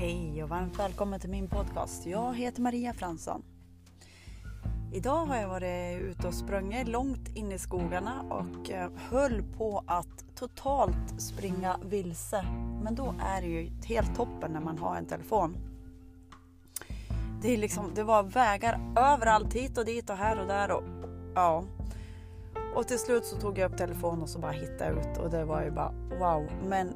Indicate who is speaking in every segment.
Speaker 1: Hej och varmt välkommen till min podcast. Jag heter Maria Fransson. Idag har jag varit ute och sprungit långt in i skogarna och eh, höll på att totalt springa vilse. Men då är det ju helt toppen när man har en telefon. Det, är liksom, det var vägar överallt, hit och dit och här och där. Och, ja. och till slut så tog jag upp telefonen och så bara hittade jag ut och det var ju bara wow. Men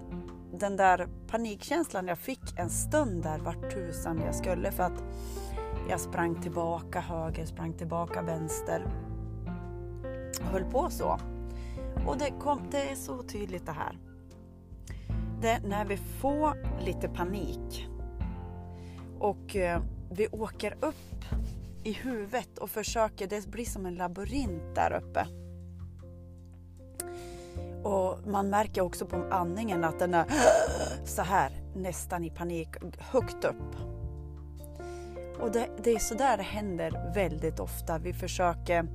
Speaker 1: den där panikkänslan jag fick en stund där vart tusan jag skulle för att jag sprang tillbaka höger, sprang tillbaka vänster. Höll på så. Och det, kom, det är så tydligt det här. Det när vi får lite panik och eh, vi åker upp i huvudet och försöker, det blir som en labyrint där uppe. Och man märker också på andningen att den är så här nästan i panik, högt upp. Och det, det är så där det händer väldigt ofta. Vi försöker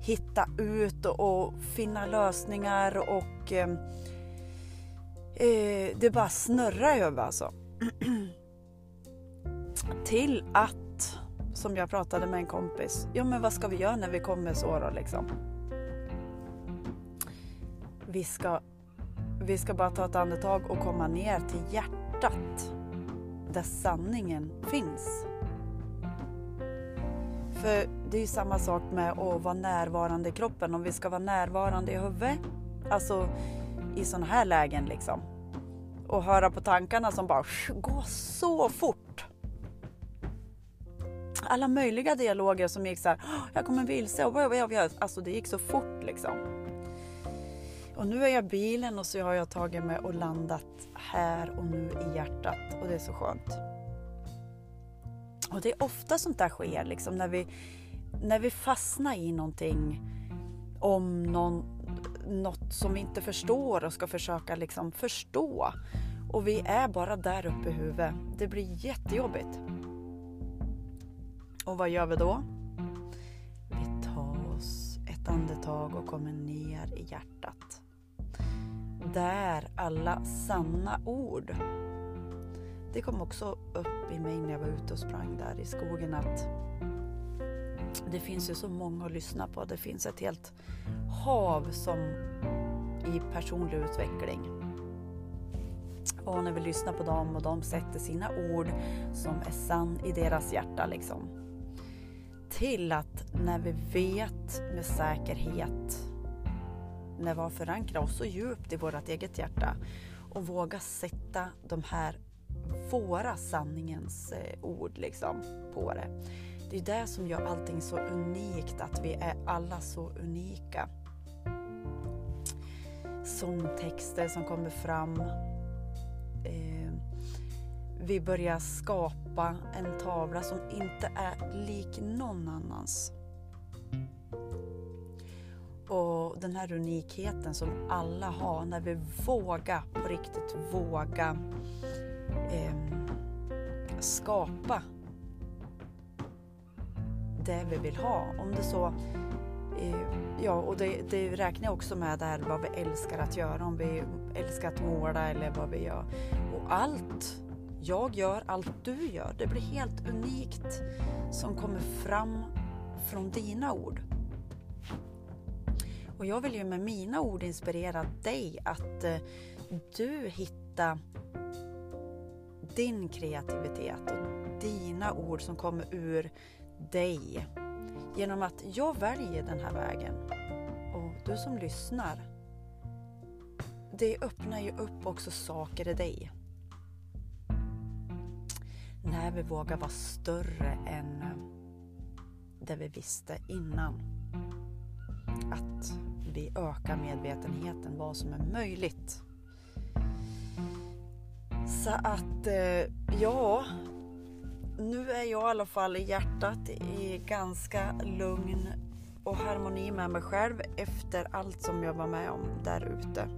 Speaker 1: hitta ut och, och finna lösningar och ehm, eh, det bara snurrar över alltså. Till att, som jag pratade med en kompis, ja men vad ska vi göra när vi kommer så då liksom? Vi ska, vi ska bara ta ett andetag och komma ner till hjärtat där sanningen finns. För det är ju samma sak med att vara närvarande i kroppen. Om vi ska vara närvarande i huvudet, alltså i sådana här lägen liksom. Och höra på tankarna som bara går så fort. Alla möjliga dialoger som gick så här, jag kommer vilse och alltså det gick så fort liksom. Och nu är jag i bilen och så har jag tagit mig och landat här och nu i hjärtat och det är så skönt. Och det är ofta sånt där sker, liksom när vi, när vi fastnar i någonting om någon, något som vi inte förstår och ska försöka liksom förstå. Och vi är bara där uppe i huvudet. Det blir jättejobbigt. Och vad gör vi då? Vi tar oss ett andetag och kommer ner i hjärtat där alla sanna ord. Det kom också upp i mig när jag var ute och sprang där i skogen att det finns ju så många att lyssna på. Det finns ett helt hav som i personlig utveckling. Och när vi lyssnar på dem och de sätter sina ord som är sann i deras hjärta liksom. Till att när vi vet med säkerhet när vi har förankrat oss så djupt i vårt eget hjärta och våga sätta de här våra sanningens eh, ord liksom på det. Det är det som gör allting så unikt, att vi är alla så unika. Sångtexter som kommer fram. Eh, vi börjar skapa en tavla som inte är lik någon annans. Och den här unikheten som alla har när vi vågar, på riktigt våga eh, skapa det vi vill ha. Om det så eh, Ja, och det, det räknar jag också med där vad vi älskar att göra. Om vi älskar att måla eller vad vi gör. Och allt jag gör, allt du gör, det blir helt unikt som kommer fram från dina ord. Och jag vill ju med mina ord inspirera dig att eh, du hittar din kreativitet och dina ord som kommer ur dig. Genom att jag väljer den här vägen. Och du som lyssnar, det öppnar ju upp också saker i dig. När vi vågar vara större än det vi visste innan. Att vi ökar medvetenheten vad som är möjligt. Så att, eh, ja, nu är jag i alla fall i hjärtat i ganska lugn och harmoni med mig själv efter allt som jag var med om där ute.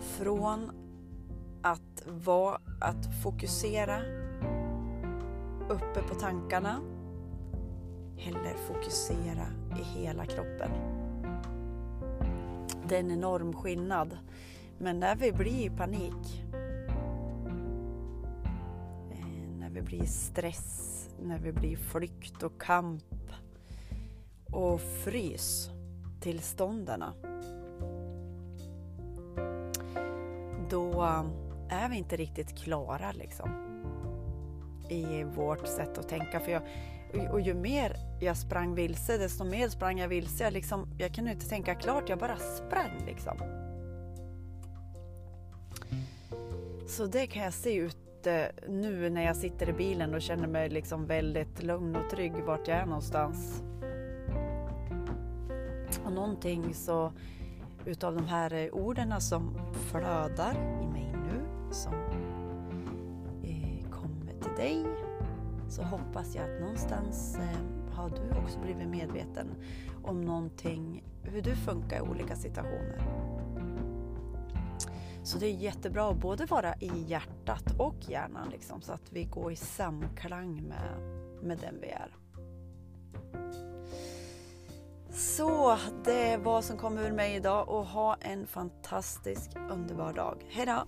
Speaker 1: Från att vara, att fokusera uppe på tankarna Eller fokusera i hela kroppen. Det är en enorm skillnad. Men när vi blir i panik, eh, när vi blir stress, när vi blir flykt och kamp och frys tillståndarna. Då är vi inte riktigt klara liksom i vårt sätt att tänka. För jag, och ju mer jag sprang vilse, desto mer sprang jag vilse. Jag, liksom, jag kunde inte tänka klart, jag bara sprang liksom. Så det kan jag se ute eh, nu när jag sitter i bilen och känner mig liksom väldigt lugn och trygg vart jag är någonstans. Och någonting så utav de här eh, orden som flödar i mig nu, som eh, kommer till dig, så hoppas jag att någonstans eh, har du också blivit medveten om någonting, hur du funkar i olika situationer. Så det är jättebra att både vara i hjärtat och hjärnan liksom, så att vi går i samklang med, med den vi är. Så det var vad som kom ur mig idag och ha en fantastisk underbar dag. Hejdå!